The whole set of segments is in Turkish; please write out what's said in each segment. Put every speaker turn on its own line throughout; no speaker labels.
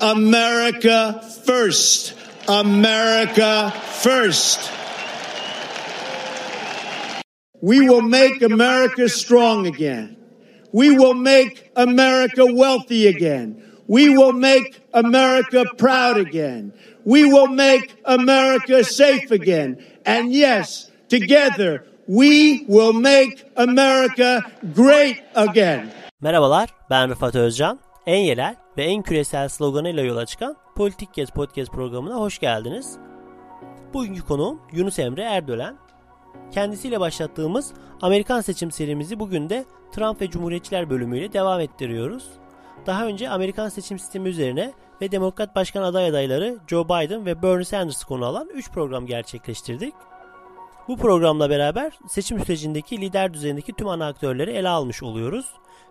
America first. America first. We will make America strong again. We will make America wealthy again. We will make America proud again. We will make America safe again. And yes, together we will make America great again.
Merhabalar, ben Rıfat Özcan. En yerel ve en küresel sloganıyla yola çıkan Politik Gez Podcast programına hoş geldiniz. Bugünkü konuğum Yunus Emre Erdölen. Kendisiyle başlattığımız Amerikan seçim serimizi bugün de Trump ve Cumhuriyetçiler bölümüyle devam ettiriyoruz. Daha önce Amerikan seçim sistemi üzerine ve Demokrat Başkan aday adayları Joe Biden ve Bernie Sanders konu alan 3 program gerçekleştirdik. Bu programla beraber seçim sürecindeki lider düzeyindeki tüm ana aktörleri ele almış oluyoruz.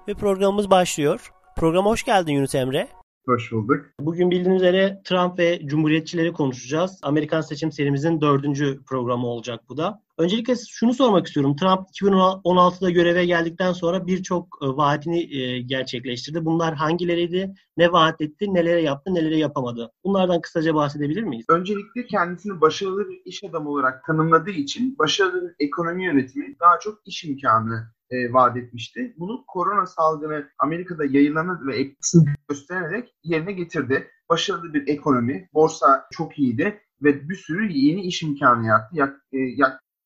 Ve programımız başlıyor. Programa hoş geldin Yunus Emre.
Hoş bulduk.
Bugün bildiğiniz üzere Trump ve Cumhuriyetçileri konuşacağız. Amerikan seçim serimizin dördüncü programı olacak bu da. Öncelikle şunu sormak istiyorum. Trump 2016'da göreve geldikten sonra birçok e, vaatini e, gerçekleştirdi. Bunlar hangileriydi? Ne vaat etti? Nelere yaptı? Nelere yapamadı? Bunlardan kısaca bahsedebilir miyiz?
Öncelikle kendisini başarılı bir iş adamı olarak tanımladığı için başarılı bir ekonomi yönetimi daha çok iş imkanı e, vaat etmişti. Bunu korona salgını Amerika'da yayınlanan ve etkisini göstererek yerine getirdi. Başarılı bir ekonomi, borsa çok iyiydi ve bir sürü yeni iş imkanı yarattı. Yak, e,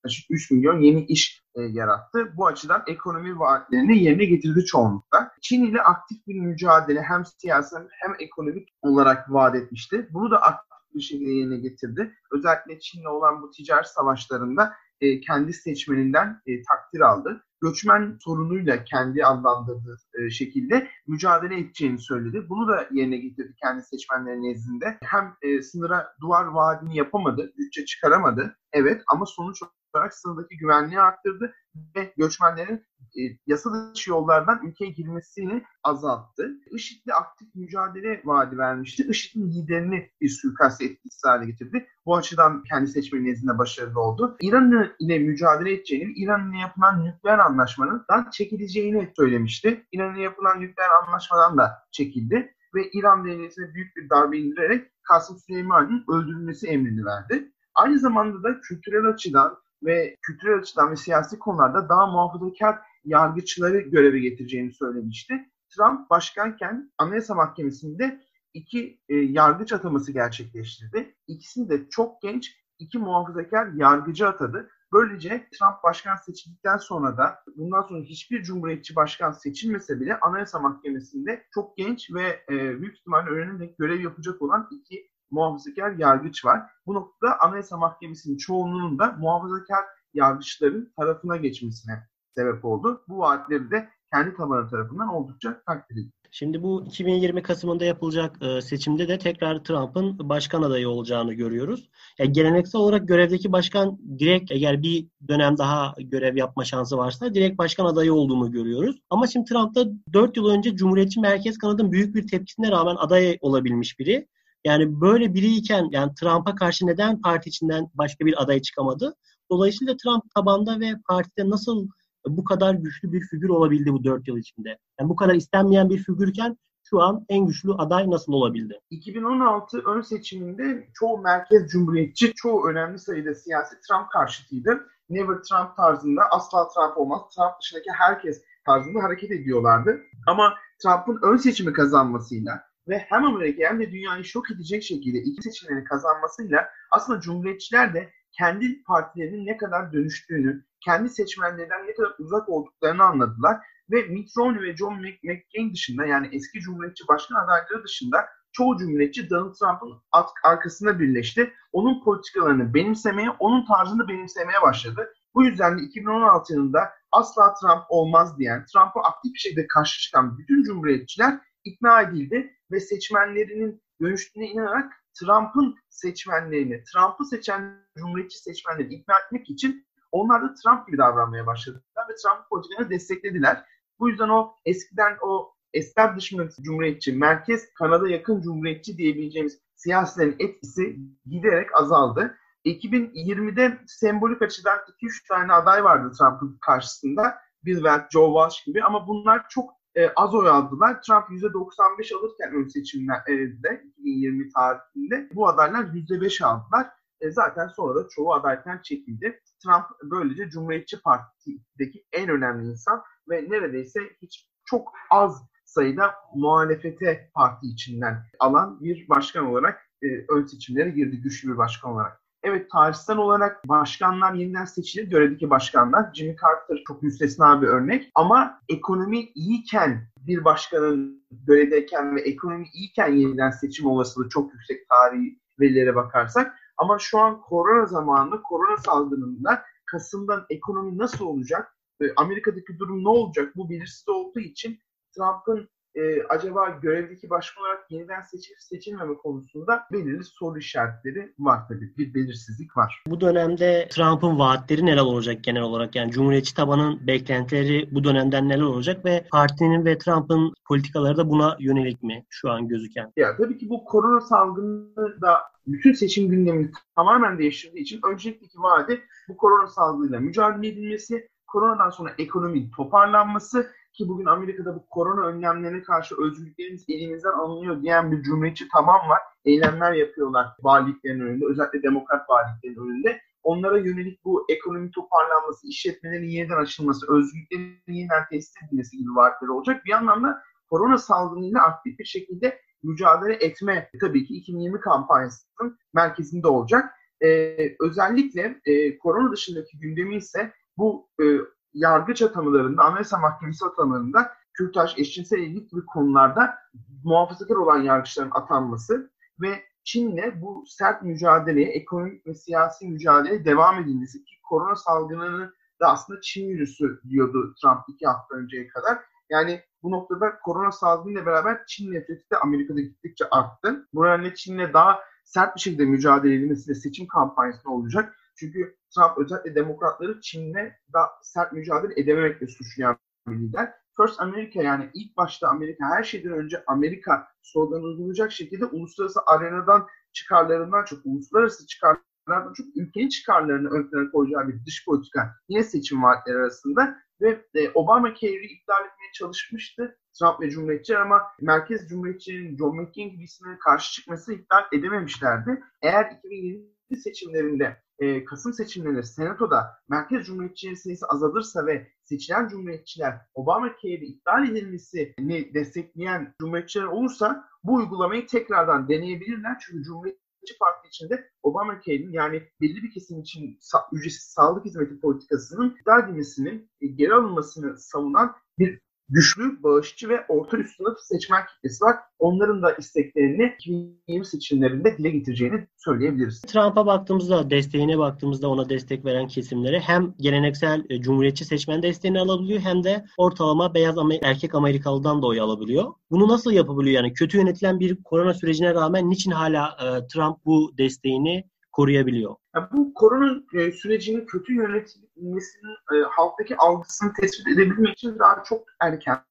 yaklaşık 3 milyon yeni iş e, yarattı. Bu açıdan ekonomi vaatlerini yerine getirdi çoğunlukla. Çin ile aktif bir mücadele hem siyasi hem ekonomik olarak vaat etmişti. Bunu da aktif bir şekilde yerine getirdi. Özellikle Çin'le olan bu ticaret savaşlarında e, kendi seçmeninden e, takdir aldı. Göçmen sorunuyla kendi adlandırdığı e, şekilde mücadele edeceğini söyledi. Bunu da yerine getirdi kendi seçmenlerin nezdinde. Hem e, sınıra duvar vaadini yapamadı, bütçe çıkaramadı. Evet ama sonuç olarak sınırdaki güvenliği arttırdı ve göçmenlerin e, yasa dışı yollardan ülkeye girmesini azalttı. IŞİD'le aktif mücadele vaadi vermişti. IŞİD'in liderini bir suikast etkisi hale getirdi. Bu açıdan kendi seçmeni nezdinde başarılı oldu. İran ile mücadele edeceğini, İran ile yapılan nükleer anlaşmanın çekileceğini söylemişti. İran ile yapılan nükleer anlaşmadan da çekildi ve İran devletine büyük bir darbe indirerek Kasım Süleyman'ın öldürülmesi emrini verdi. Aynı zamanda da kültürel açıdan ve kültürel açıdan ve siyasi konularda daha muhafazakar yargıçları göreve getireceğini söylemişti. Trump başkanken Anayasa Mahkemesi'nde iki e, yargıç ataması gerçekleştirdi. İkisini de çok genç iki muhafazakar yargıcı atadı. Böylece Trump başkan seçildikten sonra da bundan sonra hiçbir cumhuriyetçi başkan seçilmese bile Anayasa Mahkemesi'nde çok genç ve e, büyük ihtimalle öğrenerek görev yapacak olan iki muhafazakar yargıç var. Bu noktada Anayasa Mahkemesi'nin çoğunluğunun da muhafazakar yargıçların tarafına geçmesine sebep oldu. Bu vaatleri de kendi tabanı tarafından oldukça takdir edildi.
Şimdi bu 2020 Kasım'ında yapılacak e, seçimde de tekrar Trump'ın başkan adayı olacağını görüyoruz. Yani geleneksel olarak görevdeki başkan direkt eğer bir dönem daha görev yapma şansı varsa direkt başkan adayı olduğunu görüyoruz. Ama şimdi Trump da 4 yıl önce Cumhuriyetçi Merkez kanadının büyük bir tepkisine rağmen aday olabilmiş biri. Yani böyle biriyken yani Trump'a karşı neden parti içinden başka bir aday çıkamadı? Dolayısıyla Trump tabanda ve partide nasıl bu kadar güçlü bir figür olabildi bu dört yıl içinde? Yani bu kadar istenmeyen bir figürken şu an en güçlü aday nasıl olabildi?
2016 ön seçiminde çoğu merkez cumhuriyetçi, çoğu önemli sayıda siyasi Trump karşıtıydı. Never Trump tarzında asla Trump olmaz, Trump dışındaki herkes tarzında hareket ediyorlardı. Ama Trump'ın ön seçimi kazanmasıyla ve hem Amerika hem de dünyayı şok edecek şekilde iki seçimleri kazanmasıyla aslında Cumhuriyetçiler de kendi partilerinin ne kadar dönüştüğünü, kendi seçmenlerinden ne kadar uzak olduklarını anladılar. Ve Mitt Romney ve John McCain dışında yani eski Cumhuriyetçi başkan adayları dışında çoğu Cumhuriyetçi Donald Trump'ın arkasında birleşti. Onun politikalarını benimsemeye, onun tarzını benimsemeye başladı. Bu yüzden de 2016 yılında asla Trump olmaz diyen, Trump'a aktif bir şekilde karşı çıkan bütün Cumhuriyetçiler ikna edildi ve seçmenlerinin dönüştüğüne inanarak Trump'ın seçmenlerini, Trump'ı seçen Cumhuriyetçi seçmenleri ikna etmek için onlar da Trump gibi davranmaya başladılar ve Trump politikalarını desteklediler. Bu yüzden o eskiden o establishment cumhuriyetçi, merkez Kanada yakın cumhuriyetçi diyebileceğimiz siyasilerin etkisi giderek azaldı. 2020'de sembolik açıdan 2-3 tane aday vardı Trump'ın karşısında. Bill Weld, Joe Walsh gibi ama bunlar çok e, az oy aldılar. Trump %95 alırken ön seçimlerde 2020 tarihinde bu adaylar %5 aldılar. E, zaten sonra da çoğu adayken çekildi. Trump böylece Cumhuriyetçi Parti'deki en önemli insan ve neredeyse hiç çok az sayıda muhalefete parti içinden alan bir başkan olarak e, ön seçimlere girdi güçlü bir başkan olarak. Evet tarihsel olarak başkanlar yeniden seçilir. Görevdeki başkanlar. Jimmy Carter çok müstesna bir örnek. Ama ekonomi iyiyken bir başkanın görevdeyken ve ekonomi iyiyken yeniden seçim olasılığı çok yüksek tarihi verilere bakarsak. Ama şu an korona zamanında, korona salgınında Kasım'dan ekonomi nasıl olacak? Amerika'daki durum ne olacak? Bu belirsiz olduğu için Trump'ın e, acaba görevdeki başkan olarak yeniden seçilip seçilmeme konusunda belirli soru işaretleri var tabii. Bir belirsizlik var.
Bu dönemde Trump'ın vaatleri neler olacak genel olarak? Yani Cumhuriyetçi tabanın beklentileri bu dönemden neler olacak ve partinin ve Trump'ın politikaları da buna yönelik mi şu an gözüken?
Ya tabii ki bu korona salgını da bütün seçim gündemini tamamen değiştirdiği için öncelikli vaadi bu korona salgınıyla mücadele edilmesi, koronadan sonra ekonominin toparlanması ki bugün Amerika'da bu korona önlemlerine karşı özgürlüklerimiz elimizden alınıyor diyen bir cumhuriyetçi tamam var. Eylemler yapıyorlar valiliklerin önünde. Özellikle demokrat valiliklerin önünde. Onlara yönelik bu ekonomi toparlanması, işletmelerin yeniden açılması, özgürlüklerin yeniden tesis edilmesi gibi vaatleri olacak. Bir yandan da korona salgınıyla aktif bir şekilde mücadele etme tabii ki 2020 kampanyasının merkezinde olacak. Ee, özellikle e, korona dışındaki gündemi ise bu e, yargıç atamalarında, Anayasa Mahkemesi atamalarında kürtaj, eşcinsel evlilik gibi konularda muhafazakar olan yargıçların atanması ve Çin'le bu sert mücadeleye, ekonomik ve siyasi mücadeleye devam edilmesi ki korona salgınını da aslında Çin virüsü diyordu Trump iki hafta önceye kadar. Yani bu noktada korona salgınıyla beraber Çin nefreti de Amerika'da gittikçe arttı. Bu nedenle Çin'le daha sert bir şekilde mücadele edilmesi de seçim kampanyasında olacak. Çünkü Trump özellikle demokratları Çin'le daha sert mücadele edememekle suçlayan bir lider. First America yani ilk başta Amerika her şeyden önce Amerika sloganı uygulayacak şekilde uluslararası arenadan çıkarlarından çok uluslararası çıkarlardan çok ülkenin çıkarlarını ön plana koyacağı bir dış politika yine seçim vaatleri arasında ve e, Obama Care'i iptal etmeye çalışmıştı Trump ve Cumhuriyetçiler ama merkez Cumhuriyetçinin John McCain gibi karşı çıkması iptal edememişlerdi. Eğer 2020 seçimlerinde e, Kasım seçimlerinde Senato'da merkez cumhuriyetçilerin sayısı azalırsa ve seçilen cumhuriyetçiler Obamacare iptal edilmesini destekleyen cumhuriyetçiler olursa bu uygulamayı tekrardan deneyebilirler. Çünkü Cumhuriyetçi Parti içinde Obamacare'in yani belli bir kesim için sa- ücretsiz sağlık hizmeti politikasının iptal edilmesinin e, geri alınmasını savunan bir güçlü, bağışçı ve orta üst sınıf seçmen kitlesi var. Onların da isteklerini 2020 seçimlerinde dile getireceğini söyleyebiliriz.
Trump'a baktığımızda, desteğine baktığımızda ona destek veren kesimlere hem geleneksel e, cumhuriyetçi seçmen desteğini alabiliyor hem de ortalama beyaz erkek Amerikalı'dan da oy alabiliyor. Bunu nasıl yapabiliyor? Yani kötü yönetilen bir korona sürecine rağmen niçin hala e, Trump bu desteğini koruyabiliyor?
Yani bu korona e, sürecinin kötü yönetilmesinin e, halktaki algısını tespit edebilmek için daha çok erken.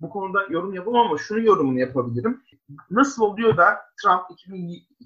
Bu konuda yorum yapamam ama şunu yorumunu yapabilirim. Nasıl oluyor da Trump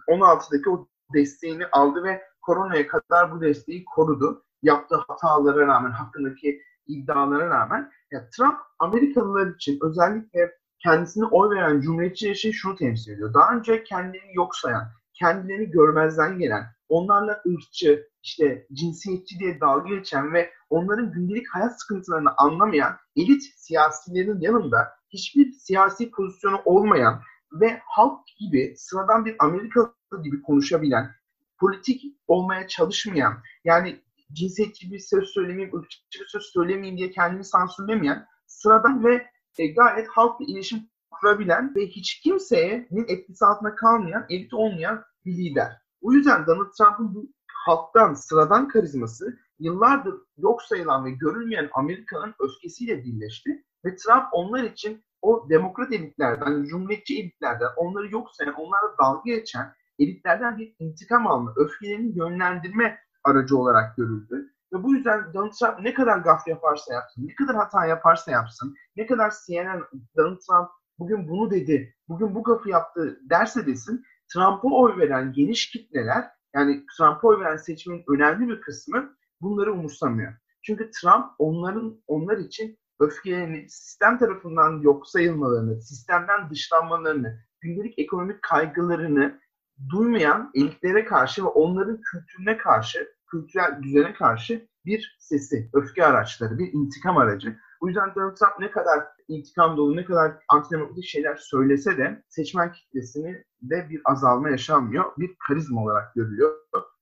2016'daki o desteğini aldı ve koronaya kadar bu desteği korudu. Yaptığı hatalara rağmen, hakkındaki iddialara rağmen. Yani Trump Amerikalılar için özellikle kendisine oy veren cumhuriyetçiler için şunu temsil ediyor. Daha önce kendini yok sayan, kendilerini görmezden gelen, onlarla ırkçı, işte cinsiyetçi diye dalga geçen ve onların gündelik hayat sıkıntılarını anlamayan elit siyasilerin yanında hiçbir siyasi pozisyonu olmayan ve halk gibi sıradan bir Amerikalı gibi konuşabilen, politik olmaya çalışmayan, yani cinsiyetçi bir söz söylemeyeyim, ırkçı bir söz söylemeyeyim diye kendini sansürlemeyen, sıradan ve e, gayet halkla iletişim kurabilen ve hiç kimseyenin etkisi altında kalmayan, elit olmayan bir lider. O yüzden Donald Trump'ın bu halktan, sıradan karizması yıllardır yok sayılan ve görülmeyen Amerika'nın öfkesiyle birleşti. Ve Trump onlar için o demokrat elitlerden, cumhuriyetçi elitlerden, onları yok sayan, onlarla dalga geçen elitlerden bir intikam alma, öfkelerini yönlendirme aracı olarak görüldü. Ve bu yüzden Donald Trump ne kadar gaf yaparsa yapsın, ne kadar hata yaparsa yapsın, ne kadar CNN Donald Trump bugün bunu dedi, bugün bu gafı yaptı derse desin, Trump'a oy veren geniş kitleler yani Trump'a oy veren seçmenin önemli bir kısmı bunları umursamıyor. Çünkü Trump onların onlar için öfkelerini, sistem tarafından yok sayılmalarını, sistemden dışlanmalarını, gündelik ekonomik kaygılarını duymayan elitlere karşı ve onların kültürüne karşı, kültürel düzene karşı bir sesi, öfke araçları, bir intikam aracı. Bu yüzden Donald Trump ne kadar intikam dolu, ne kadar antidemokratik şeyler söylese de seçmen kitlesini de bir azalma yaşanmıyor. Bir karizma olarak görülüyor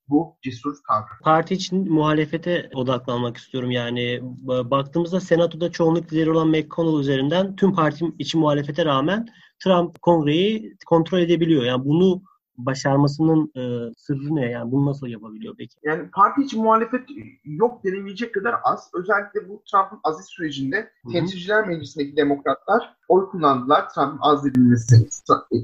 bu cesur tavrı.
Parti için muhalefete odaklanmak istiyorum. Yani baktığımızda senatoda çoğunluk lideri olan McConnell üzerinden tüm parti için muhalefete rağmen Trump kongreyi kontrol edebiliyor. Yani bunu başarmasının e, sırrı ne? Yani bunu nasıl yapabiliyor peki?
Yani parti için muhalefet yok denilecek kadar az. Özellikle bu Trump'ın aziz sürecinde Hı-hı. temsilciler meclisindeki demokratlar oy kullandılar Trump'ın azledilmesi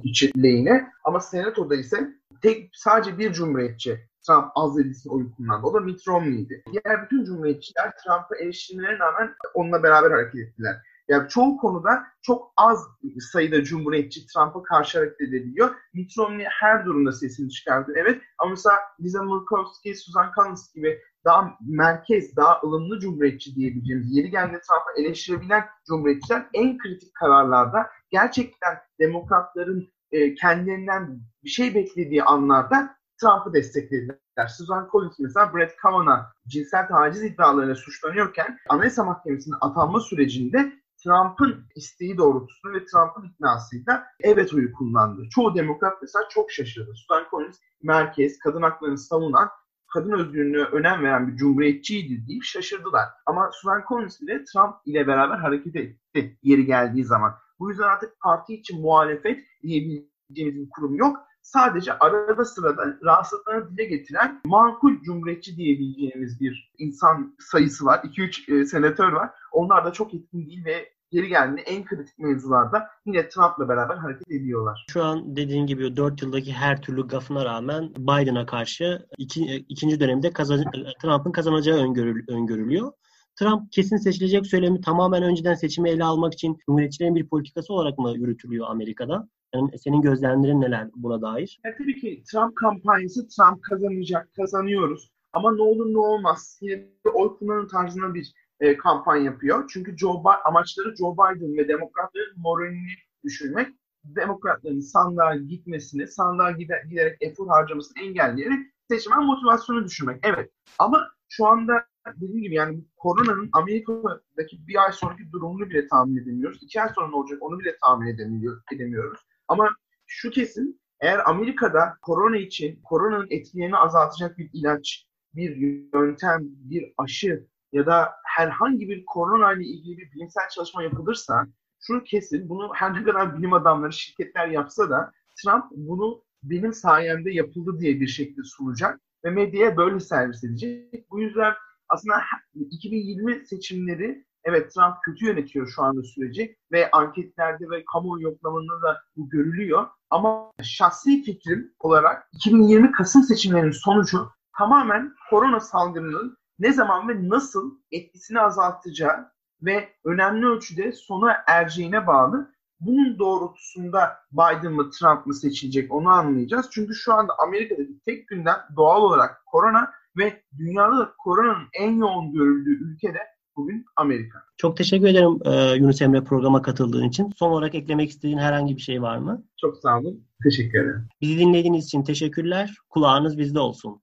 için lehine. Ama senatoda ise tek sadece bir cumhuriyetçi Trump azledilsin oyu kullandı. O da Mitt Romney'di. Diğer bütün cumhuriyetçiler Trump'ı eleştirmelerine rağmen onunla beraber hareket ettiler. Yani çoğu konuda çok az sayıda cumhuriyetçi Trump'a karşı hareket edebiliyor. Mitt Romney her durumda sesini çıkardı. Evet ama mesela Lisa Murkowski, Susan Collins gibi daha merkez, daha ılımlı cumhuriyetçi diyebileceğimiz, yeri geldiğinde Trump'ı eleştirebilen cumhuriyetçiler en kritik kararlarda gerçekten demokratların e, kendilerinden bir şey beklediği anlarda Trump'ı desteklediler. Susan Collins mesela Brett Kavanaugh cinsel taciz iddialarıyla suçlanıyorken Anayasa Mahkemesi'nin atanma sürecinde Trump'ın isteği doğrultusunda ve Trump'ın iknasıyla evet oyu kullandı. Çoğu demokrat mesela çok şaşırdı. Susan Collins merkez, kadın haklarını savunan, kadın özgürlüğüne önem veren bir cumhuriyetçiydi deyip şaşırdılar. Ama Susan Collins bile Trump ile beraber hareket etti yeri geldiği zaman. Bu yüzden artık parti için muhalefet diyebileceğimiz bir kurum yok. Sadece arada sırada rahatsızlıklarını dile getiren makul cumhuriyetçi diyebileceğimiz bir insan sayısı var. 2-3 e, senatör var. Onlar da çok etkin değil ve geri geldiğinde en kritik mevzularda yine Trump'la beraber hareket ediyorlar.
Şu an dediğin gibi 4 yıldaki her türlü gafına rağmen Biden'a karşı iki, ikinci dönemde kazan, Trump'ın kazanacağı öngörül, öngörülüyor. Trump kesin seçilecek söylemi tamamen önceden seçimi ele almak için Cumhuriyetçilerin bir politikası olarak mı yürütülüyor Amerika'da? Yani senin gözlemlerin neler buna dair?
Ya tabii ki Trump kampanyası Trump kazanacak, kazanıyoruz. Ama ne olur ne olmaz. Yine oy kullanım tarzına bir e, kampanya yapıyor. Çünkü Joe Biden, amaçları Joe Biden ve demokratların moralini düşürmek, demokratların sandığa gitmesini, sandığa gider, giderek efor harcamasını engelleyerek seçmen motivasyonu düşürmek. Evet ama şu anda dediğim gibi yani koronanın Amerika'daki bir ay sonraki durumunu bile tahmin edemiyoruz. İki ay sonra ne olacak onu bile tahmin edemiyor, edemiyoruz. Ama şu kesin eğer Amerika'da korona için koronanın etkilerini azaltacak bir ilaç, bir yöntem, bir aşı ya da herhangi bir korona ile ilgili bir bilimsel çalışma yapılırsa şunu kesin bunu her ne kadar bilim adamları, şirketler yapsa da Trump bunu benim sayemde yapıldı diye bir şekilde sunacak ve medyaya böyle servis edecek. Bu yüzden aslında 2020 seçimleri evet Trump kötü yönetiyor şu anda süreci ve anketlerde ve kamuoyu yoklamalarında da bu görülüyor. Ama şahsi fikrim olarak 2020 Kasım seçimlerinin sonucu tamamen korona salgınının ne zaman ve nasıl etkisini azaltacağı ve önemli ölçüde sona ereceğine bağlı. Bunun doğrultusunda Biden mı Trump mı seçilecek onu anlayacağız. Çünkü şu anda Amerika'daki tek gündem doğal olarak korona ve dünyada da koronanın en yoğun görüldüğü ülkede bugün Amerika.
Çok teşekkür ederim e, Yunus Emre programa katıldığın için. Son olarak eklemek istediğin herhangi bir şey var mı?
Çok sağ olun. Teşekkür ederim.
Bizi dinlediğiniz için teşekkürler. Kulağınız bizde olsun.